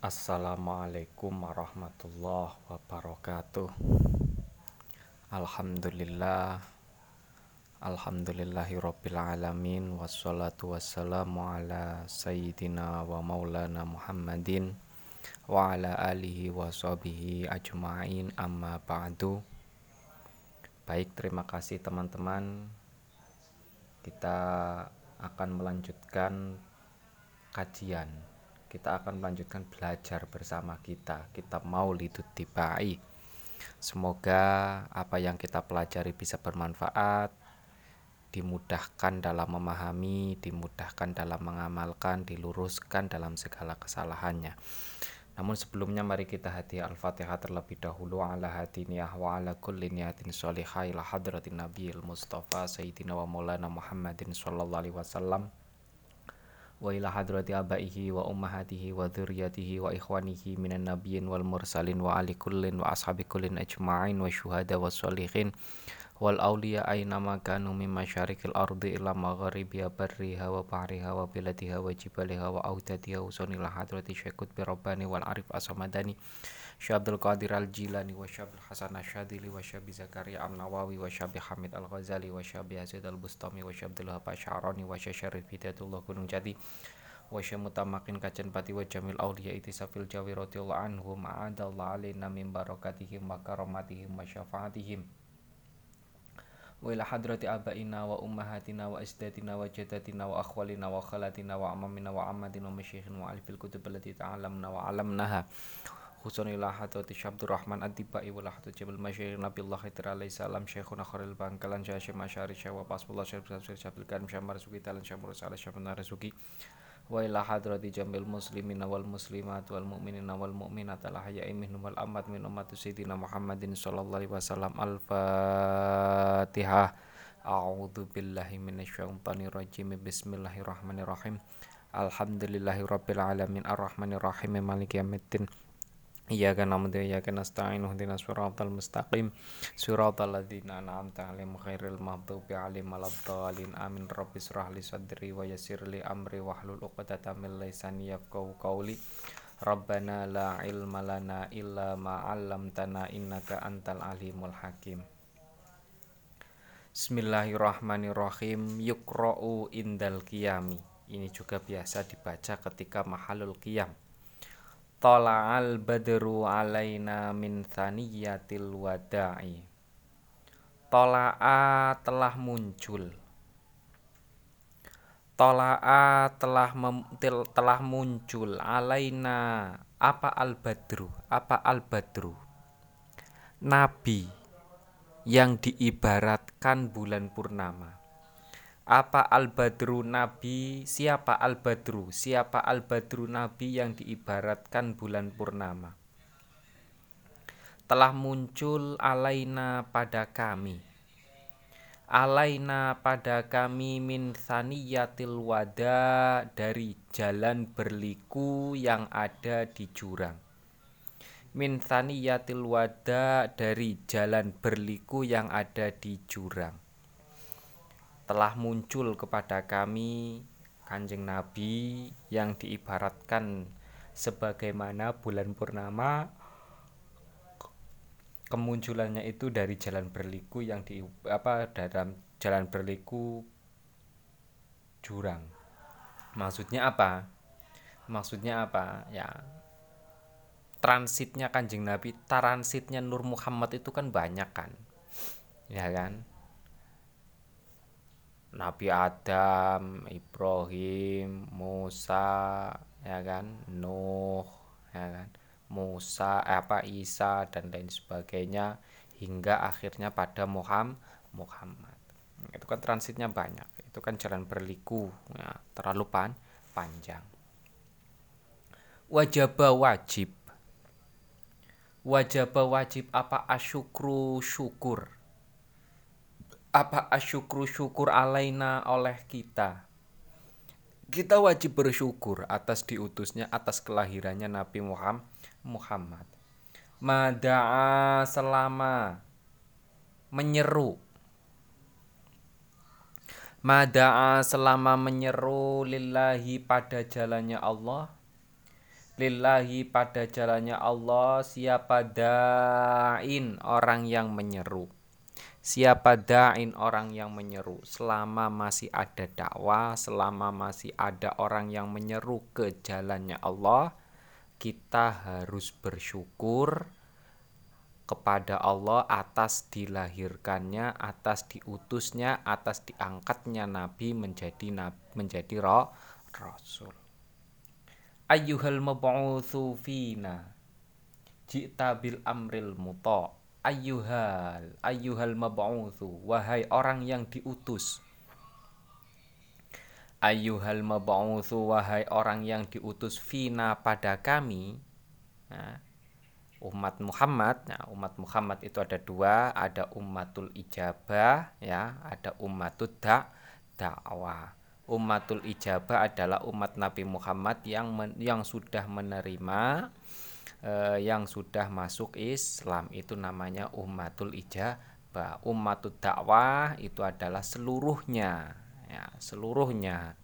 Assalamualaikum warahmatullahi wabarakatuh. Alhamdulillah. Alhamdulillahirabbil alamin. Wassalatu wassalamu ala sayyidina wa maulana Muhammadin wa ala alihi wa sahbihi ajma'in. Amma ba'du. Baik terima kasih teman-teman. Kita akan melanjutkan kajian kita akan melanjutkan belajar bersama kita. Kitab Maulidut Tibai semoga apa yang kita pelajari bisa bermanfaat dimudahkan dalam memahami dimudahkan dalam mengamalkan diluruskan dalam segala kesalahannya. Namun sebelumnya mari kita hati Al-Fatihah terlebih dahulu. Ala hati niyah wa ala kulli niyatin sholihah ila hadratin nabiyil mustafa sayyidina wa maulana Muhammadin sallallahu alaihi wasallam wa ila hadrati abaihi wa ummahatihi wa dzurriyyatihi wa ikhwanihi minan nabiyyin wal mursalin wa ali kullin wa ashabi kullin ajma'in wa syuhada wa sholihin wal awliya aina ma kanu min masyarikil ardi ila magharibiha barriha Syabdul Qadir Al-Jilani wa Syabil Hasan Asyadili wa Syabi Zakaria Am-Nawawi wa Syabi Hamid Al-Ghazali wa Syabi Hazid Al-Bustami wa Syabdul Hapa Syarani wa Syarif Hidayatullah Gunung Jati wa Syamutamakin Kacan Pati wa Jamil Auliya Itisafil Jawi radhiyallahu anhum ma'adallah alaina min barakatihim wa karamatihim wa syafaatihim. Wa ila hadrati abaina wa ummahatina wa asdatina wa jadatina wa akhwalina wa khalatina wa amamina wa ammadina wa wa alfil kutub allati ta'alamna wa alamnaha khusun ila hadrati Syabdur Rahman Ad-Dibai wa lahatul Jabal Masyayikh Nabiullah Khidir alaihi salam Syekhuna Khalil Bangkalan Syekh Masyari Syekh wa Pasbullah Syekh Syekh Syekh Karim Syekh Marzuki Talan Syekh Mursalah Syekh Narzuki wa hadrati jamil muslimina wal muslimat wal mu'minina wal mu'minat al ahya'i minhum wal amwat min ummati sayyidina Muhammadin sallallahu alaihi wasallam. Al-fatihah. A'udzu billahi minasyaitonir rajim. Bismillahirrahmanirrahim. Alhamdulillahi rabbil alamin. Arrahmanir rahim maliki yaumiddin Iyyaka na'budu wa iyyaka nasta'in ihdinas siratal mustaqim. Siratal ladzina an'amta 'alaihim ghairil maghdubi 'alaihim waladdallin. Amin. Rabbi israh li sadri wa yassir li amri wahlul 'uqdatam min lisani yafqahu qawli. Rabbana la ilma lana illa ma 'allamtana innaka antal alimul hakim. Bismillahirrahmanirrahim. Yukra'u indal qiyami. Ini juga biasa dibaca ketika mahalul qiyam Tala'al badru alaina min thaniyatil wada'i. Tola'a telah muncul. Tola'a telah mem, telah muncul alaina. Apa al badru? Apa al badru? Nabi yang diibaratkan bulan purnama apa al-badru nabi? Siapa al-badru? Siapa al-badru nabi yang diibaratkan bulan purnama? Telah muncul alaina pada kami. Alaina pada kami min saniyatil wada dari jalan berliku yang ada di jurang. Min saniyatil wada dari jalan berliku yang ada di jurang telah muncul kepada kami Kanjeng Nabi yang diibaratkan sebagaimana bulan purnama. Kemunculannya itu dari jalan berliku yang di apa dalam jalan berliku jurang. Maksudnya apa? Maksudnya apa? Ya transitnya kanjeng nabi transitnya Nur Muhammad itu kan banyak kan? Ya kan Nabi Adam, Ibrahim, Musa, ya kan, Nuh, ya kan, Musa, apa Isa dan lain sebagainya hingga akhirnya pada Muhammad. Muhammad. Itu kan transitnya banyak. Itu kan jalan berliku, ya, terlalu pan panjang. Wajaba wajib. Wajaba wajib apa asyukru syukur apa asyukru syukur alaina oleh kita? Kita wajib bersyukur atas diutusnya atas kelahirannya Nabi Muhammad. Mada'a selama menyeru. Mada'a selama menyeru lillahi pada jalannya Allah. Lillahi pada jalannya Allah siapa da'in orang yang menyeru siapa da'in orang yang menyeru? Selama masih ada dakwah selama masih ada orang yang menyeru ke jalannya Allah kita harus bersyukur kepada Allah atas dilahirkannya, atas diutusnya, atas diangkatnya Nabi menjadi menjadi roh, rasul. Ayyuhal mab'utsu fina ji'ta bil amril muta ayyuhal ayyuhal mab'utsu wahai orang yang diutus. Ayyuhal mab'utsu wahai orang yang diutus fina pada kami. Nah, umat Muhammad. Nah umat Muhammad itu ada dua. Ada umatul ijabah ya. Ada umatul da dakwah umatul ijabah adalah umat Nabi Muhammad yang men, yang sudah menerima eh, yang sudah masuk Islam itu namanya umatul ijabah umatul dakwah itu adalah seluruhnya ya seluruhnya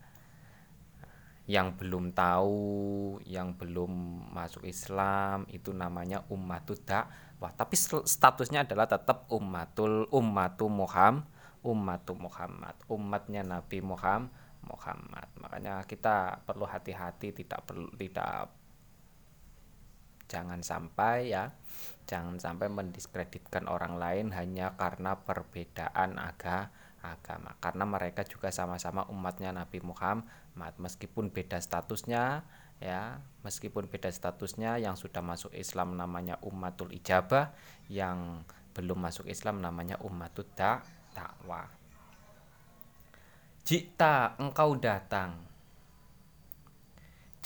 yang belum tahu, yang belum masuk Islam itu namanya umatul dakwah. Tapi statusnya adalah tetap umatul ummatu Muhammad, ummatu Muhammad, umatnya Nabi Muhammad Muhammad. Makanya kita perlu hati-hati tidak perlu tidak jangan sampai ya jangan sampai mendiskreditkan orang lain hanya karena perbedaan aga, agama. Karena mereka juga sama-sama umatnya Nabi Muhammad. Meskipun beda statusnya ya meskipun beda statusnya yang sudah masuk Islam namanya umatul ijabah yang belum masuk Islam namanya umatul dakwah Jika engkau datang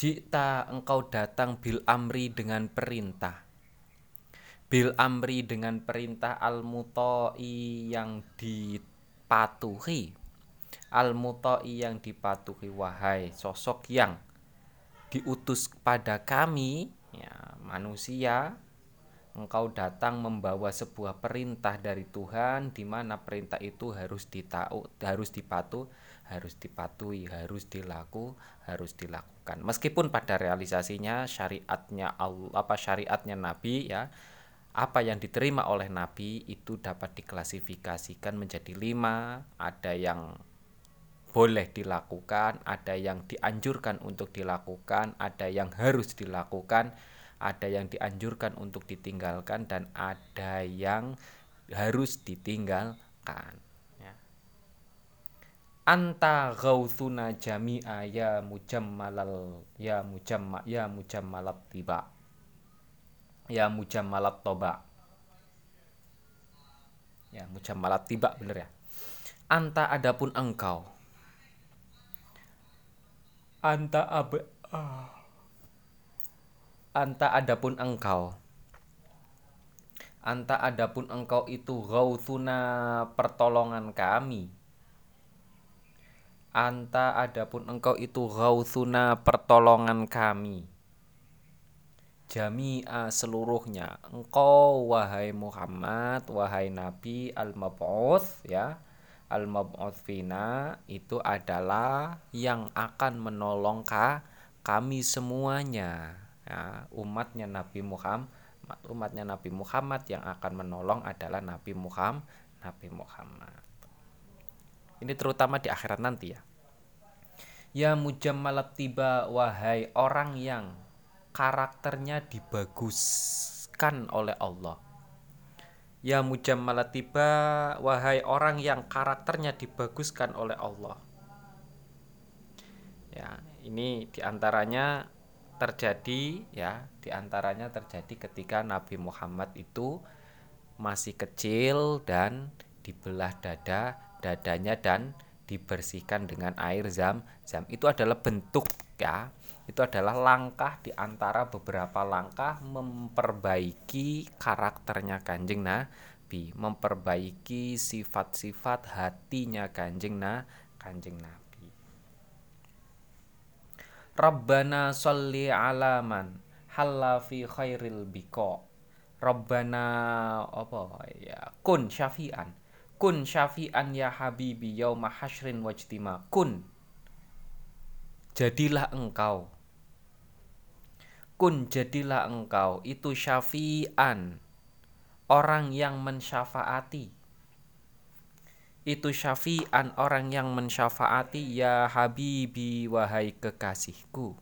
Jika engkau datang bil amri dengan perintah. Bil amri dengan perintah al-mutoi yang dipatuhi. Al-mutoi yang dipatuhi Wahai sosok yang diutus kepada kami ya Manusia. Engkau datang membawa sebuah perintah dari Tuhan di mana perintah itu harus ditau harus dipatuh harus dipatuhi harus dilaku harus dilakukan meskipun pada realisasinya syariatnya Allah apa syariatnya Nabi ya apa yang diterima oleh Nabi itu dapat diklasifikasikan menjadi lima ada yang boleh dilakukan ada yang dianjurkan untuk dilakukan ada yang harus dilakukan ada yang dianjurkan untuk ditinggalkan dan ada yang harus ditinggalkan. Anta gauthuna jami'a ya mujammalal ya mujamma ya mujammalat tiba. Ya mujammalat toba. Ya mujammalat tiba bener ya. Anta adapun engkau. Anta ab ah anta adapun engkau. Anta adapun engkau itu gauthuna pertolongan kami anta adapun engkau itu gauthuna pertolongan kami. Jami'a seluruhnya. Engkau wahai Muhammad wahai Nabi al-mab'uts ya. Al-mab'uts fina itu adalah yang akan menolong kami semuanya. Ya, umatnya Nabi Muhammad umatnya Nabi Muhammad yang akan menolong adalah Nabi Muhammad Nabi Muhammad. Ini terutama di akhirat nanti ya ya mujammalat tiba wahai orang yang karakternya dibaguskan oleh Allah. Ya mujammalat tiba wahai orang yang karakternya dibaguskan oleh Allah. Ya ini di antaranya terjadi ya di antaranya terjadi ketika Nabi Muhammad itu masih kecil dan dibelah dada dadanya dan dibersihkan dengan air zam zam. Itu adalah bentuk ya. Itu adalah langkah di antara beberapa langkah memperbaiki karakternya kanjeng Nabi memperbaiki sifat-sifat hatinya kanjeng na kanjeng Nabi. Rabbana sholli ala man halla fi khairil biko Rabbana apa? Ya kun syafi'an kun syafi'an ya habibi yauma hasyrin wajtima kun. Jadilah engkau. Kun jadilah engkau. Itu syafi'an. Orang yang mensyafaati. Itu syafi'an orang yang mensyafaati ya habibi wahai kekasihku.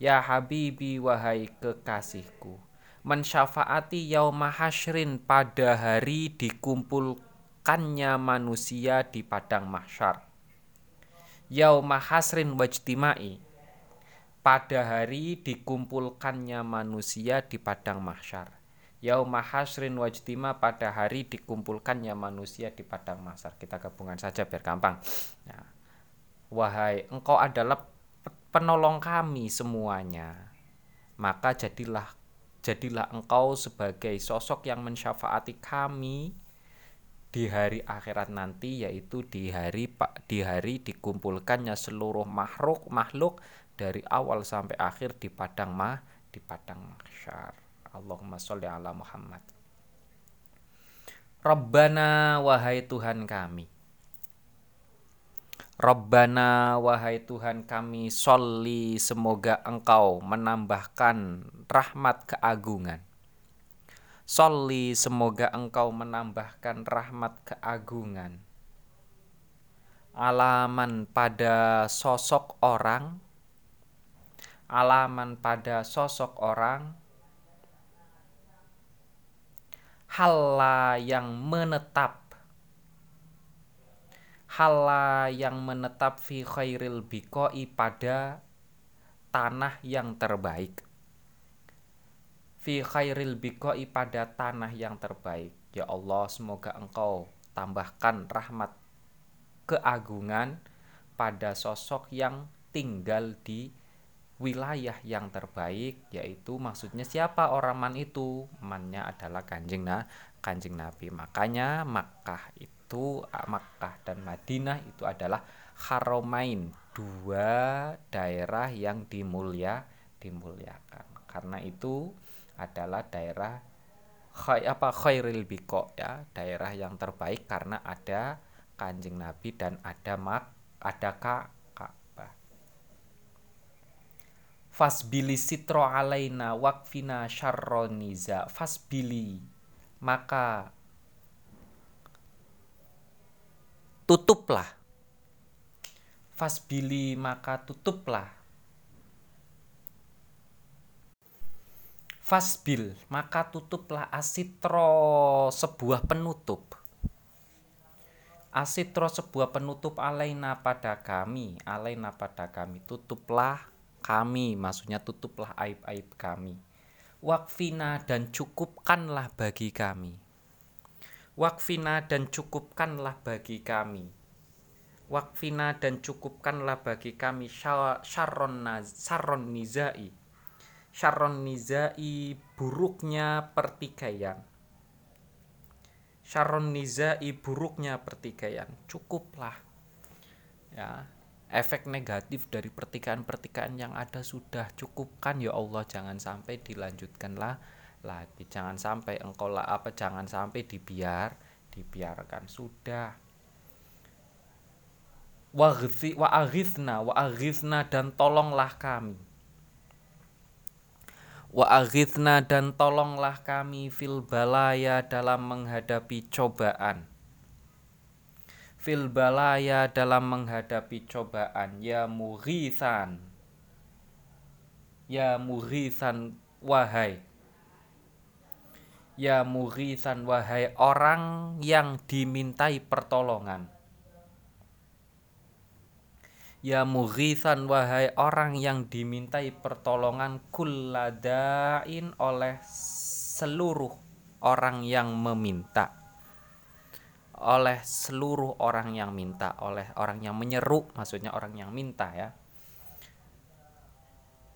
Ya habibi wahai kekasihku. Mensyafaati yauma hasyrin pada hari dikumpulkannya manusia di padang mahsyar. Yauma hasrin wajtimai. Pada hari dikumpulkannya manusia di padang mahsyar. Yauma hasrin wajtima pada hari dikumpulkannya manusia di padang mahsyar. Kita gabungan saja biar gampang. Nah, wahai engkau adalah penolong kami semuanya. Maka jadilah jadilah engkau sebagai sosok yang mensyafaati kami di hari akhirat nanti yaitu di hari di hari dikumpulkannya seluruh makhluk makhluk dari awal sampai akhir di padang mah di padang mahsyar. Allahumma sholli ala Muhammad. Rabbana wahai Tuhan kami. Rabbana wahai Tuhan kami sholli semoga engkau menambahkan rahmat keagungan. Sholli semoga engkau menambahkan rahmat keagungan. Alaman pada sosok orang. Alaman pada sosok orang. Halla yang menetap hala yang menetap fi khairil bikoi pada tanah yang terbaik fi khairil bikoi pada tanah yang terbaik. Ya Allah semoga engkau tambahkan rahmat keagungan pada sosok yang tinggal di wilayah yang terbaik yaitu maksudnya siapa orang man itu? Mannya adalah kanjeng nah kanjeng nabi. Makanya Makkah itu Makkah dan Madinah itu adalah Haromain dua daerah yang dimulia dimuliakan. Karena itu adalah daerah khay, apa khairil biko ya. Daerah yang terbaik karena ada kanjeng Nabi dan ada mak ada Ka'bah. Fasbili sitro alaina wakfina syarroniza fasbili. Maka tutuplah. Fasbili maka tutuplah fasbil maka tutuplah asitro sebuah penutup. Asitro sebuah penutup alaina pada kami. Alaina pada kami tutuplah kami. Maksudnya tutuplah aib-aib kami. Wakfina dan cukupkanlah bagi kami. Wakfina dan cukupkanlah bagi kami. Wakfina dan cukupkanlah bagi kami syarron, syarron nizai. Syarron nizai buruknya pertikaian. Syarron nizai buruknya pertikaian. Cukuplah. Ya, efek negatif dari pertikaian-pertikaian yang ada sudah cukupkan ya Allah jangan sampai dilanjutkanlah lagi jangan sampai engkau lah apa jangan sampai dibiar dibiarkan sudah wa aghithna wa aghithna dan tolonglah kami wa aghithna dan tolonglah kami fil balaya dalam menghadapi cobaan. Fil balaya dalam menghadapi cobaan. Ya mughithan. Ya mughithan wahai. Ya mughisan wahai orang yang dimintai pertolongan Ya mughisan wahai orang yang dimintai pertolongan kulladain oleh seluruh orang yang meminta. Oleh seluruh orang yang minta oleh orang yang menyeru maksudnya orang yang minta ya.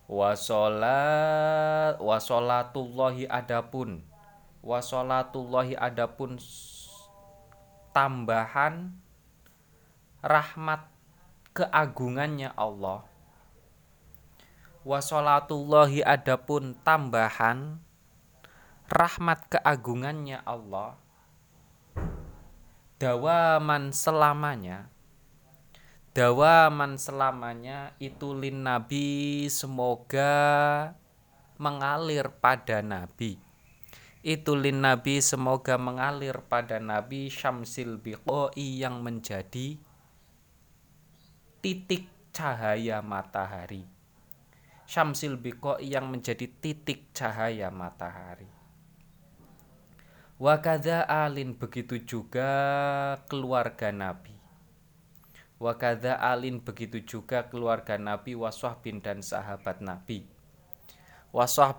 Wasolat wasolatullahi adapun wasolatullahi adapun tambahan rahmat keagungannya Allah. Wasolatullahi adapun tambahan rahmat keagungannya Allah. Dawaman selamanya dawaman selamanya itu lin nabi semoga mengalir pada nabi. Itu lin nabi semoga mengalir pada nabi syamsil biqoi yang menjadi titik cahaya matahari syamsil biqoi yang menjadi titik cahaya matahari Wakada alin begitu juga keluarga Nabi. Wakada alin begitu juga keluarga Nabi bin dan sahabat Nabi.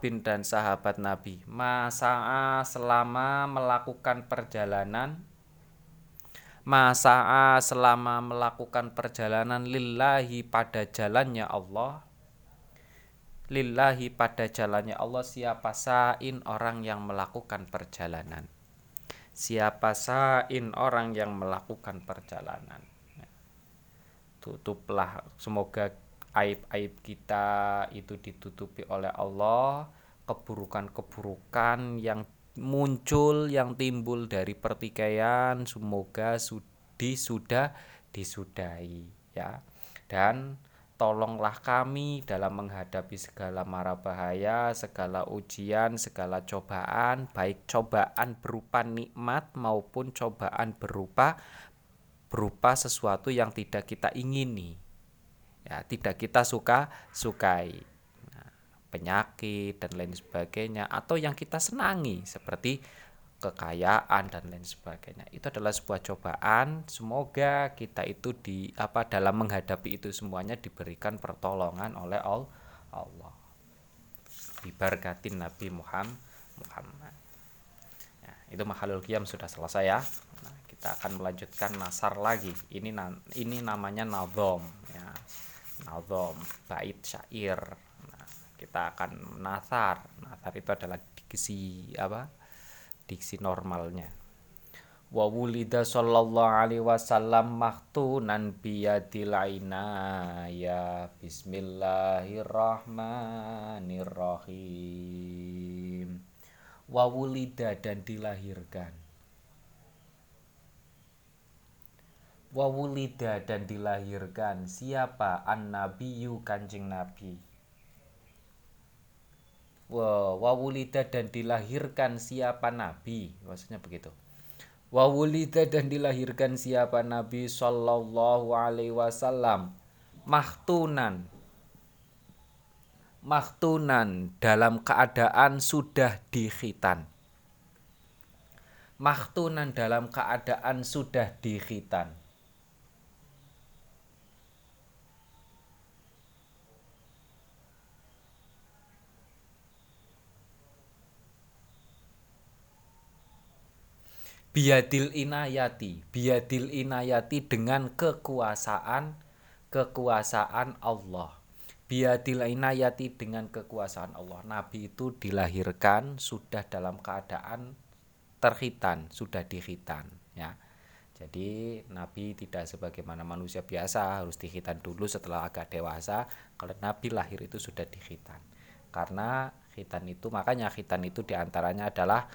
bin dan sahabat Nabi. Masa selama melakukan perjalanan Masa selama melakukan perjalanan lillahi pada jalannya Allah. Lillahi pada jalannya Allah siapa sain orang yang melakukan perjalanan? Siapa sain orang yang melakukan perjalanan? Tutuplah semoga aib-aib kita itu ditutupi oleh Allah. Keburukan-keburukan yang muncul yang timbul dari pertikaian semoga sudi sudah disudahi ya dan Tolonglah kami dalam menghadapi segala mara bahaya, segala ujian, segala cobaan, baik cobaan berupa nikmat maupun cobaan berupa berupa sesuatu yang tidak kita ingini. Ya, tidak kita suka sukai. Penyakit dan lain sebagainya atau yang kita senangi seperti kekayaan dan lain sebagainya. Itu adalah sebuah cobaan. Semoga kita itu di apa dalam menghadapi itu semuanya diberikan pertolongan oleh Allah. Diberkatin Nabi Muhammad. Muhammad. Ya, itu mahalul qiyam sudah selesai ya. Nah, kita akan melanjutkan nasar lagi. Ini ini namanya nazom ya. Nazom, bait syair. Kita akan nasar. Nasar itu adalah diksi apa? diksi normalnya. Wa wulida sallallahu alaihi wasallam mahtunan biyadil ya bismillahirrahmanirrahim. Wa wulida dan dilahirkan. Wa wulida dan dilahirkan. Siapa? An nabiyyu kanjeng nabi wawulida dan dilahirkan siapa nabi? Maksudnya begitu. Wawulida dan dilahirkan siapa nabi sallallahu alaihi wasallam? Mahtunan mahtunan dalam keadaan sudah dikhitan. Mahtunan dalam keadaan sudah dikhitan biadil inayati. Biadil inayati dengan kekuasaan kekuasaan Allah. Biadil inayati dengan kekuasaan Allah. Nabi itu dilahirkan sudah dalam keadaan terhitan sudah dihitan ya. Jadi Nabi tidak sebagaimana manusia biasa harus dihitan dulu setelah agak dewasa. Kalau Nabi lahir itu sudah dihitan karena khitan itu makanya khitan itu di antaranya adalah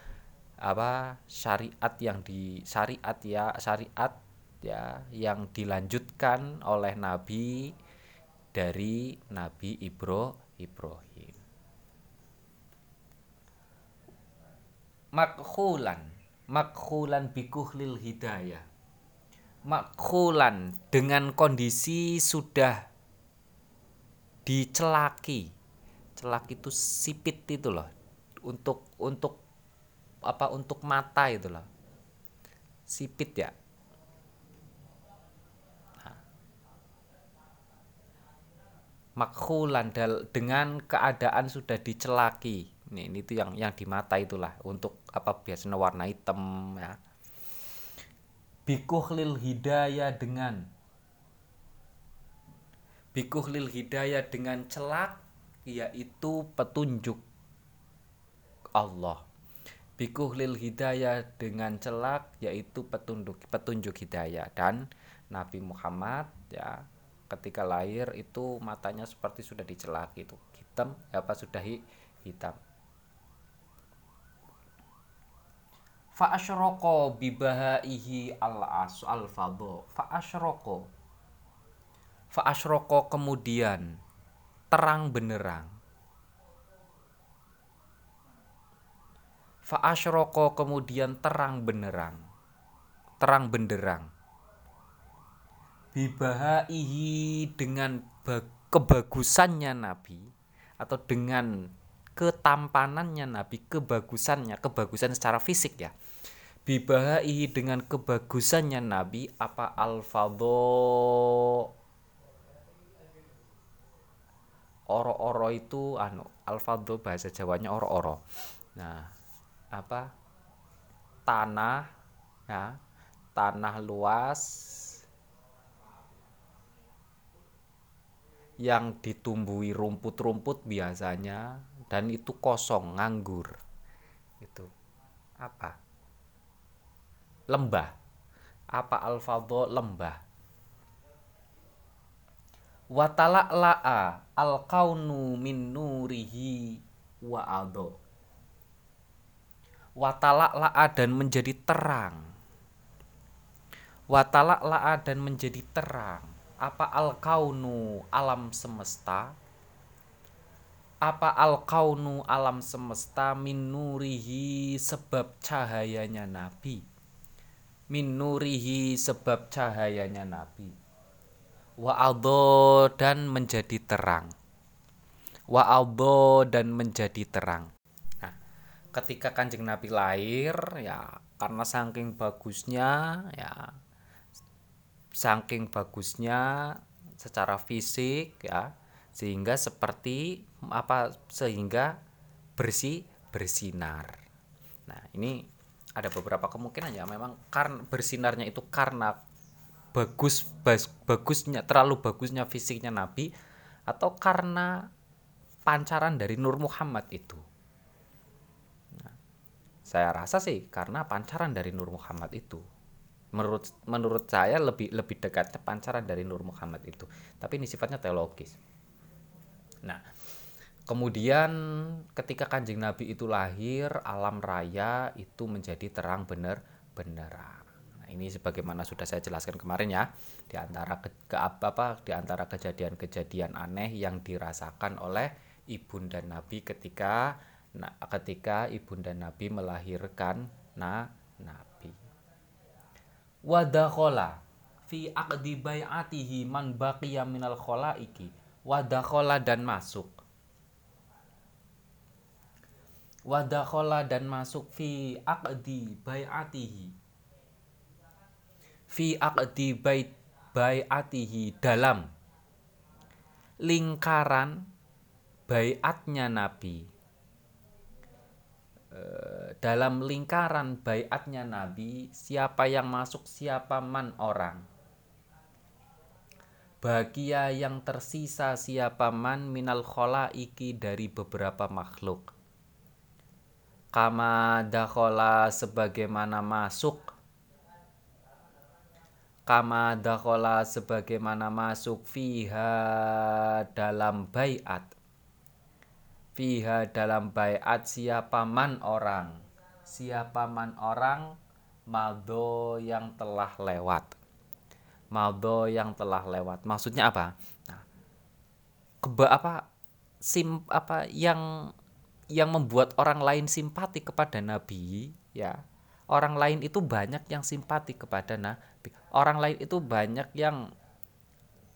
apa syariat yang di syariat ya syariat ya yang dilanjutkan oleh Nabi dari Nabi Ibro Ibrahim. Makhulan, makhulan bikuhlil hidayah. Makhulan dengan kondisi sudah dicelaki. Celak itu sipit itu loh. Untuk untuk apa untuk mata itu loh. Sipit ya? Nah. makhulan dengan keadaan sudah dicelaki. Ini, ini itu yang yang di mata itulah untuk apa biasanya warna hitam ya. Bikuhlil hidayah dengan bikuhlil hidayah dengan celak yaitu petunjuk Allah bikuhlil hidayah dengan celak yaitu petunjuk petunjuk hidayah. Dan Nabi Muhammad ya ketika lahir itu matanya seperti sudah dicelak itu hitam apa sudah hitam. Fa asyroko bibahaihi al as al fadho. Fa fa kemudian terang benerang fa asyroko kemudian terang benderang. Terang benderang. Bibahaihi dengan kebagusannya nabi atau dengan ketampanannya nabi kebagusannya kebagusan secara fisik ya. Bibahaihi dengan kebagusannya nabi apa alfadho? Oro-oro itu anu alfadho bahasa Jawanya oro-oro. Nah apa tanah ya tanah luas yang ditumbuhi rumput-rumput biasanya dan itu kosong nganggur. Itu apa? Lembah. Apa alfadho? Lembah. La'a al kaunu min nurihi wa ado la'a dan menjadi terang. La'a dan menjadi terang. Apa al kaunu alam semesta? Apa al kaunu alam semesta min nurihi sebab cahayanya nabi? Min nurihi sebab cahayanya nabi. Wa dan menjadi terang. Wa dan menjadi terang ketika kanjeng nabi lahir ya karena saking bagusnya ya saking bagusnya secara fisik ya sehingga seperti apa sehingga bersih bersinar. Nah ini ada beberapa kemungkinan ya memang karena bersinarnya itu karena bagus bas, bagusnya terlalu bagusnya fisiknya Nabi atau karena pancaran dari Nur Muhammad itu saya rasa sih karena pancaran dari Nur Muhammad itu. Menurut menurut saya lebih lebih dekat pancaran dari Nur Muhammad itu. Tapi ini sifatnya teologis. Nah kemudian ketika kanjeng Nabi itu lahir alam raya itu menjadi terang bener beneran ini sebagaimana sudah saya jelaskan kemarin ya di antara ke, ke apa di antara kejadian-kejadian aneh yang dirasakan oleh ibunda Nabi ketika nah, ketika ibunda Nabi melahirkan nah Nabi. Wadakhola fi aqdi bai'atihi man baqiya minal khalaiki. Wadakhola dan masuk. Wadakhola dan masuk fi aqdi bai'atihi fi aqdi bait baiatihi dalam lingkaran baiatnya Nabi dalam lingkaran baiatnya Nabi siapa yang masuk siapa man orang. Bahagia yang tersisa siapa man minal iki dari beberapa makhluk. Kama dakhola sebagaimana masuk. Kama dakhola sebagaimana masuk fiha dalam bayat fiha dalam bayat siapa man orang? Siapa man orang? Maldo yang telah lewat. Maldo yang telah lewat. Maksudnya apa? Nah, keba apa sim apa yang yang membuat orang lain simpati kepada nabi ya. Orang lain itu banyak yang simpati kepada nabi. Orang lain itu banyak yang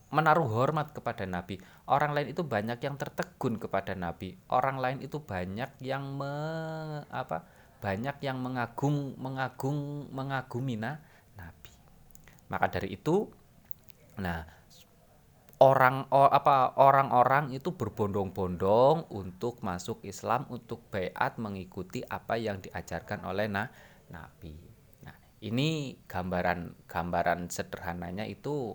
menaruh hormat kepada Nabi. Orang lain itu banyak yang tertegun kepada Nabi. Orang lain itu banyak yang me, apa? Banyak yang mengagung mengagung mengagumi na, Nabi. Maka dari itu nah orang or, apa orang-orang itu berbondong-bondong untuk masuk Islam untuk bayat mengikuti apa yang diajarkan oleh na, Nabi ini gambaran gambaran sederhananya itu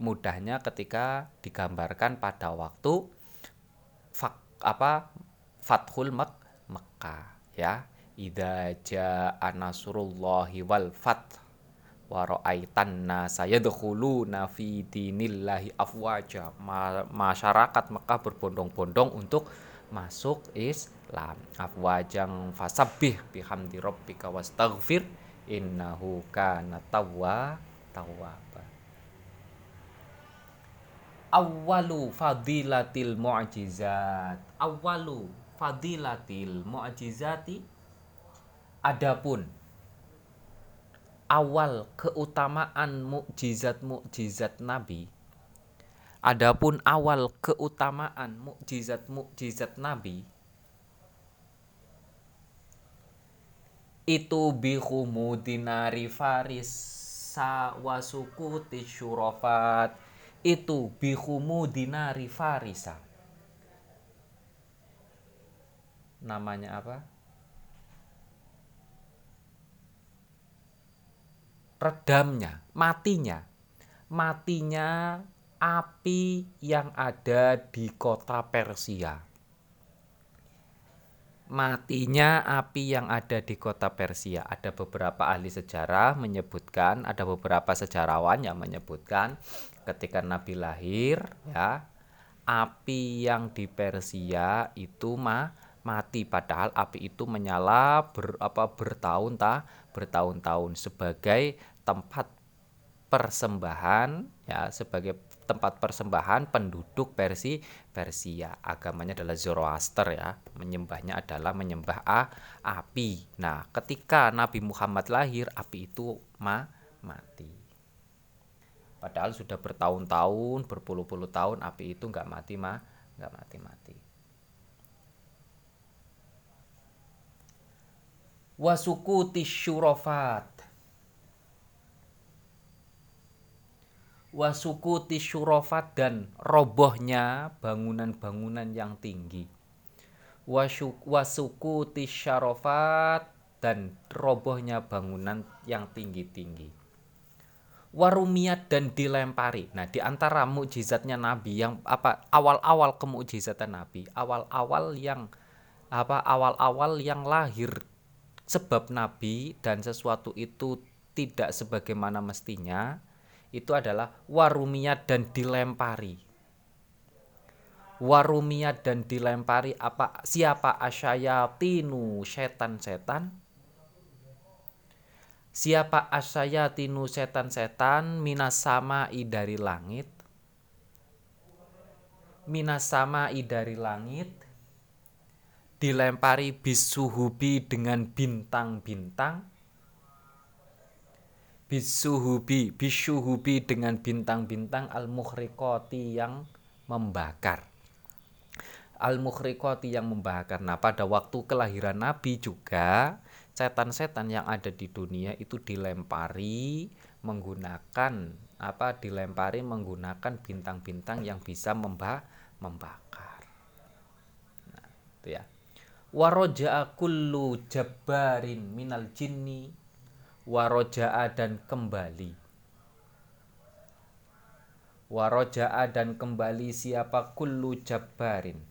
mudahnya ketika digambarkan pada waktu fak, apa Fathul Mek Mekah ya. Idza jaa wal fath wa ra'aitan nasa yadkhuluna fi dinillahi afwaja. Ma masyarakat Mekah berbondong-bondong untuk masuk Islam. Afwajang fasabbih bihamdi rabbika wastaghfir innahu kana tawwa tawwaba awwalu fadilatil mu'jizat. Awwalu fadilatil mu'jizati. Adapun awal keutamaan mukjizat-mukjizat Nabi Adapun awal keutamaan mukjizat-mukjizat Nabi itu bihumudinari faris sawasukuti syurafat itu bihumudinari farisa namanya apa redamnya matinya matinya api yang ada di kota Persia. Matinya api yang ada di kota Persia. Ada beberapa ahli sejarah menyebutkan, ada beberapa sejarawan yang menyebutkan ketika Nabi lahir, ya, api yang di Persia itu mah mati padahal api itu menyala ber, apa bertahun ta bertahun-tahun sebagai tempat persembahan ya sebagai tempat persembahan penduduk Persi Persia. Agamanya adalah Zoroaster ya. Menyembahnya adalah menyembah a, api. Nah, ketika Nabi Muhammad lahir, api itu ma, mati. Padahal sudah bertahun-tahun, berpuluh-puluh tahun api itu nggak mati ma, nggak mati-mati. Wasukuti syurofat wasukuti syurofat dan robohnya bangunan-bangunan yang tinggi. Wasukuti syarofat dan robohnya bangunan yang tinggi-tinggi warumiat dan dilempari. Nah, di antara mukjizatnya Nabi yang apa awal-awal kemukjizatan Nabi, awal-awal yang apa awal-awal yang lahir sebab Nabi dan sesuatu itu tidak sebagaimana mestinya itu adalah warumiyat dan dilempari. Warumiyat dan dilempari apa siapa asyayatinu setan-setan Siapa asyayatinu setan-setan minasama dari langit? Minasama dari langit. Dilempari bisuhubi dengan bintang-bintang. Bisuhubi bisuhubi dengan bintang-bintang al muhriqati yang membakar. Al muhriqati yang membakar. Nah pada waktu kelahiran nabi juga setan-setan yang ada di dunia itu dilempari menggunakan apa dilempari menggunakan bintang-bintang yang bisa memba membakar. Nah itu ya. Waroja kullu jabbarin minal jinni waroja'a dan kembali. Waroja'a dan kembali siapa? Kullu jabbarin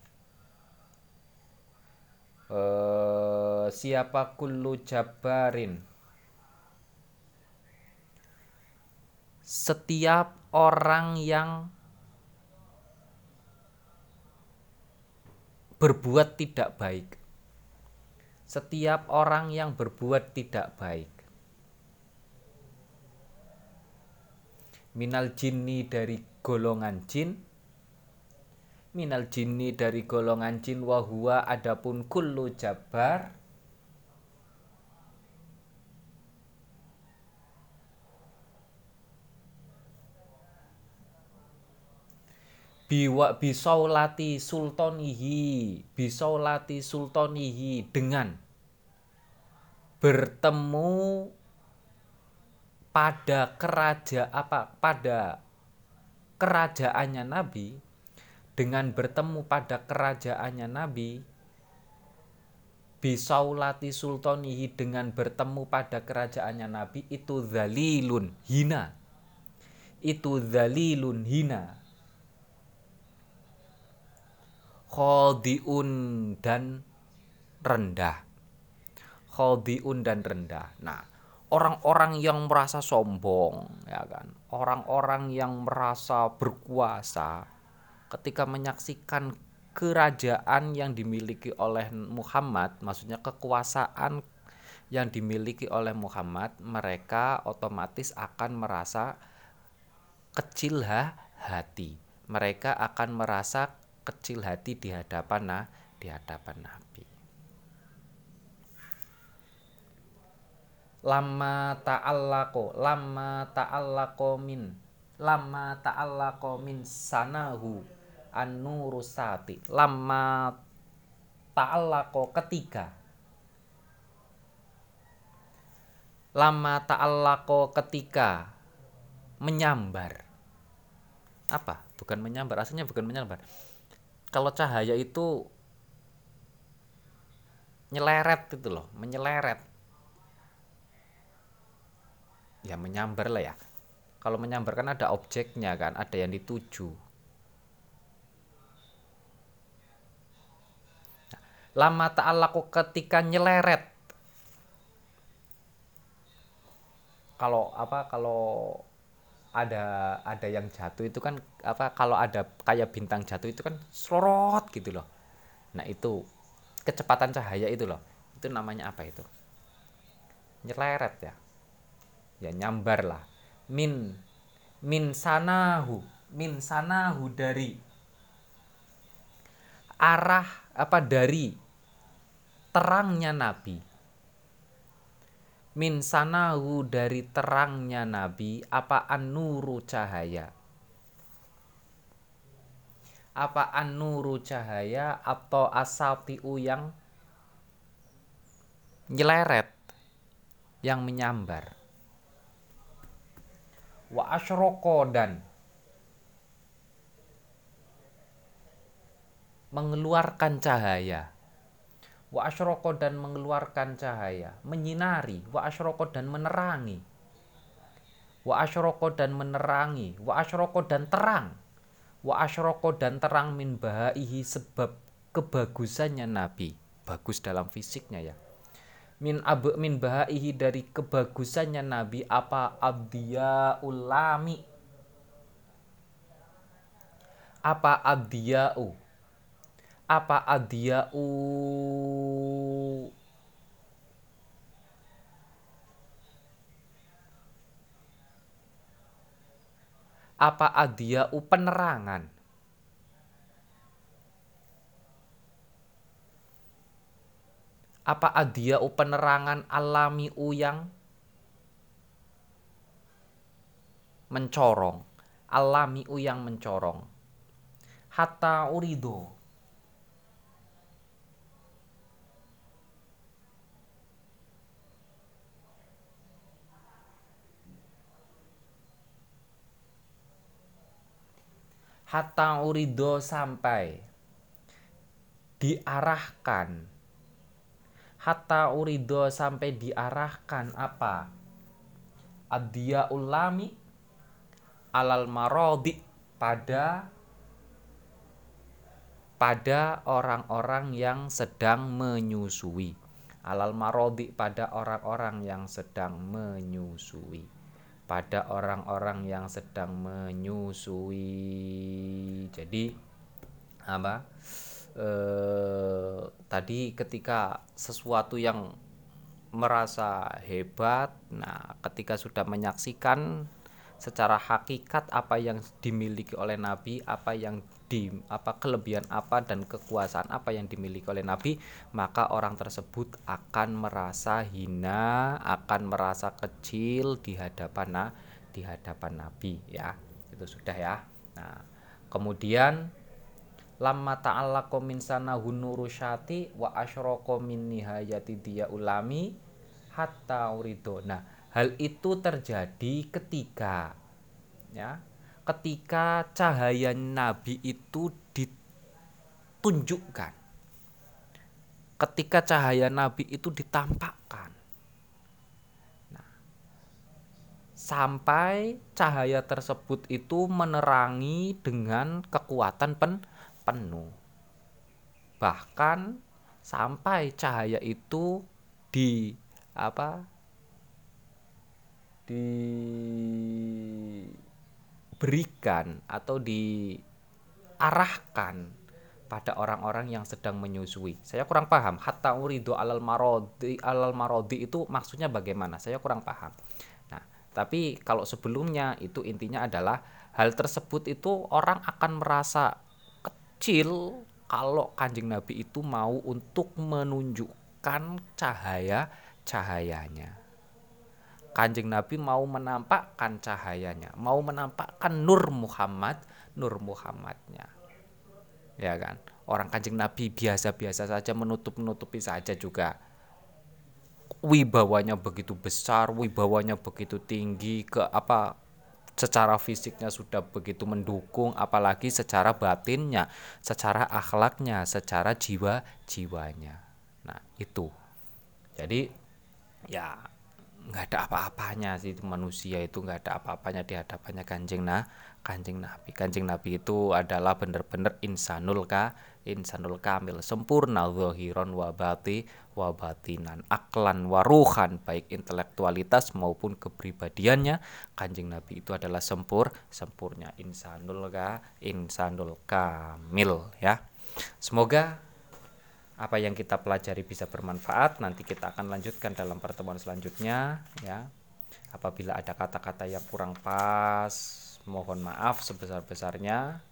uh, siapa kullu jabbarin? Setiap orang yang berbuat tidak baik. Setiap orang yang berbuat tidak baik. Minal jinni dari golongan jin minal jinni dari golongan jin wahua adapun kullu jabar biwa bisaulati sultanihi bisaulati sultanihi dengan bertemu pada kerajaan apa? Pada kerajaannya Nabi dengan bertemu pada kerajaannya Nabi bisaulati sultanihi dengan bertemu pada kerajaannya Nabi itu zalilun hina. Itu zalilun hina. Khodiun dan rendah. Khodiun dan rendah. Nah orang-orang yang merasa sombong ya kan? Orang-orang yang merasa berkuasa ketika menyaksikan kerajaan yang dimiliki oleh Muhammad maksudnya kekuasaan yang dimiliki oleh Muhammad mereka otomatis akan merasa kecil ha, hati. Mereka akan merasa kecil hati di hadapan nah di hadapan Nabi. Lama ta'allaqo lama ta'allaqo min lama ta'allaqo min sanahu an-nurusati lama ta'allaqo ketika lama ta'allaqo ketika menyambar. Apa? Bukan menyambar aslinya bukan menyambar. Kalau cahaya itu nyeleret itu loh menyeleret. Ya menyambar lah ya. Kalau menyambar kan ada objeknya kan ada yang dituju lama ta'alaku ketika nyeleret. Kalau apa kalau ada ada yang jatuh itu kan apa kalau ada kayak bintang jatuh itu kan sorot gitu loh. Nah itu kecepatan cahaya itu loh. Itu namanya apa itu? Nyeleret ya. Ya nyambar lah. Min min sanahu min sanahu dari arah apa dari terangnya nabi. Min sanahu dari terangnya nabi apa anuru cahaya? Apa anuru cahaya atau asatiu yang nyeleret yang menyambar? Wa asyroko dan mengeluarkan cahaya. Wa asyroko dan mengeluarkan cahaya. Menyinari. Wa asyroko dan menerangi. Wa asyroko dan menerangi. Wa asyroko dan terang. Wa asyroko dan terang min bahaihi sebab kebagusannya nabi. Bagus dalam fisiknya ya. Min abu min bahaihi dari kebagusannya nabi apa abdiya ulami apa adiyau apa adiyau apa adiyau penerangan? Apa adia penerangan alami uyang mencorong? Alami uyang mencorong. Hatta urido hatta urido sampai diarahkan. Hatta urido sampai diarahkan apa? Adia ulami alal marodi pada pada orang-orang yang sedang menyusui. Alal marodi pada orang-orang yang sedang menyusui pada orang-orang yang sedang menyusui. Jadi apa? Eh, tadi ketika sesuatu yang merasa hebat, nah ketika sudah menyaksikan secara hakikat apa yang dimiliki oleh Nabi, apa yang di apa kelebihan apa dan kekuasaan apa yang dimiliki oleh Nabi, maka orang tersebut akan merasa hina, akan merasa kecil di hadapan nah, di hadapan Nabi ya. Itu sudah ya. Nah, kemudian lamma ta'allaqa min sanahu nurusyati wa asyraka min nihayati dia ulami hatta urido. Nah, hal itu terjadi ketika ya, ketika cahaya nabi itu ditunjukkan. Ketika cahaya nabi itu ditampakkan. Nah, sampai cahaya tersebut itu menerangi dengan kekuatan pen penuh. Bahkan sampai cahaya itu di apa? Diberikan atau diarahkan pada orang-orang yang sedang menyusui. Saya kurang paham. Hatta uridu alal marodi alal marodi itu maksudnya bagaimana? Saya kurang paham. Nah, tapi kalau sebelumnya itu intinya adalah hal tersebut itu orang akan merasa kecil kalau kanjeng Nabi itu mau untuk menunjukkan cahaya cahayanya Kanjeng Nabi mau menampakkan cahayanya, mau menampakkan nur Muhammad, nur Muhammadnya. Ya kan? Orang Kanjeng Nabi biasa-biasa saja menutup-nutupi saja juga. Wibawanya begitu besar, wibawanya begitu tinggi ke apa secara fisiknya sudah begitu mendukung apalagi secara batinnya, secara akhlaknya, secara jiwa-jiwanya. Nah, itu. Jadi ya nggak ada apa-apanya sih manusia itu nggak ada apa-apanya di hadapannya kanjeng nah kanjeng nabi. Kanjeng nabi itu adalah benar-benar insanul ka insanul kamil sempurna zahiron wabati wabatinan aklan waruhan baik intelektualitas maupun kepribadiannya. Kanjeng nabi itu adalah sempur sempurnya insanul ka insanul kamil ya. Semoga apa yang kita pelajari bisa bermanfaat nanti kita akan lanjutkan dalam pertemuan selanjutnya ya. Apabila ada kata-kata yang kurang pas mohon maaf sebesar-besarnya.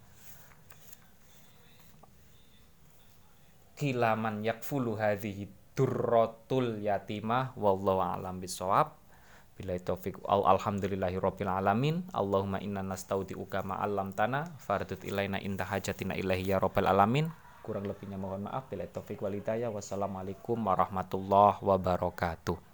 Kilaman yakfulu hadhihi durratul yatimah wallahu a'lam bisawab Bila taufik alhamdulillahi rabbil alamin. Allahumma inna nastaudi'uka ma'allam tanah fardut ilaina inta hajatina ilahi ya rabbal alamin kurang lebihnya mohon maaf. Bila taufik walidaya wassalamualaikum warahmatullahi wabarakatuh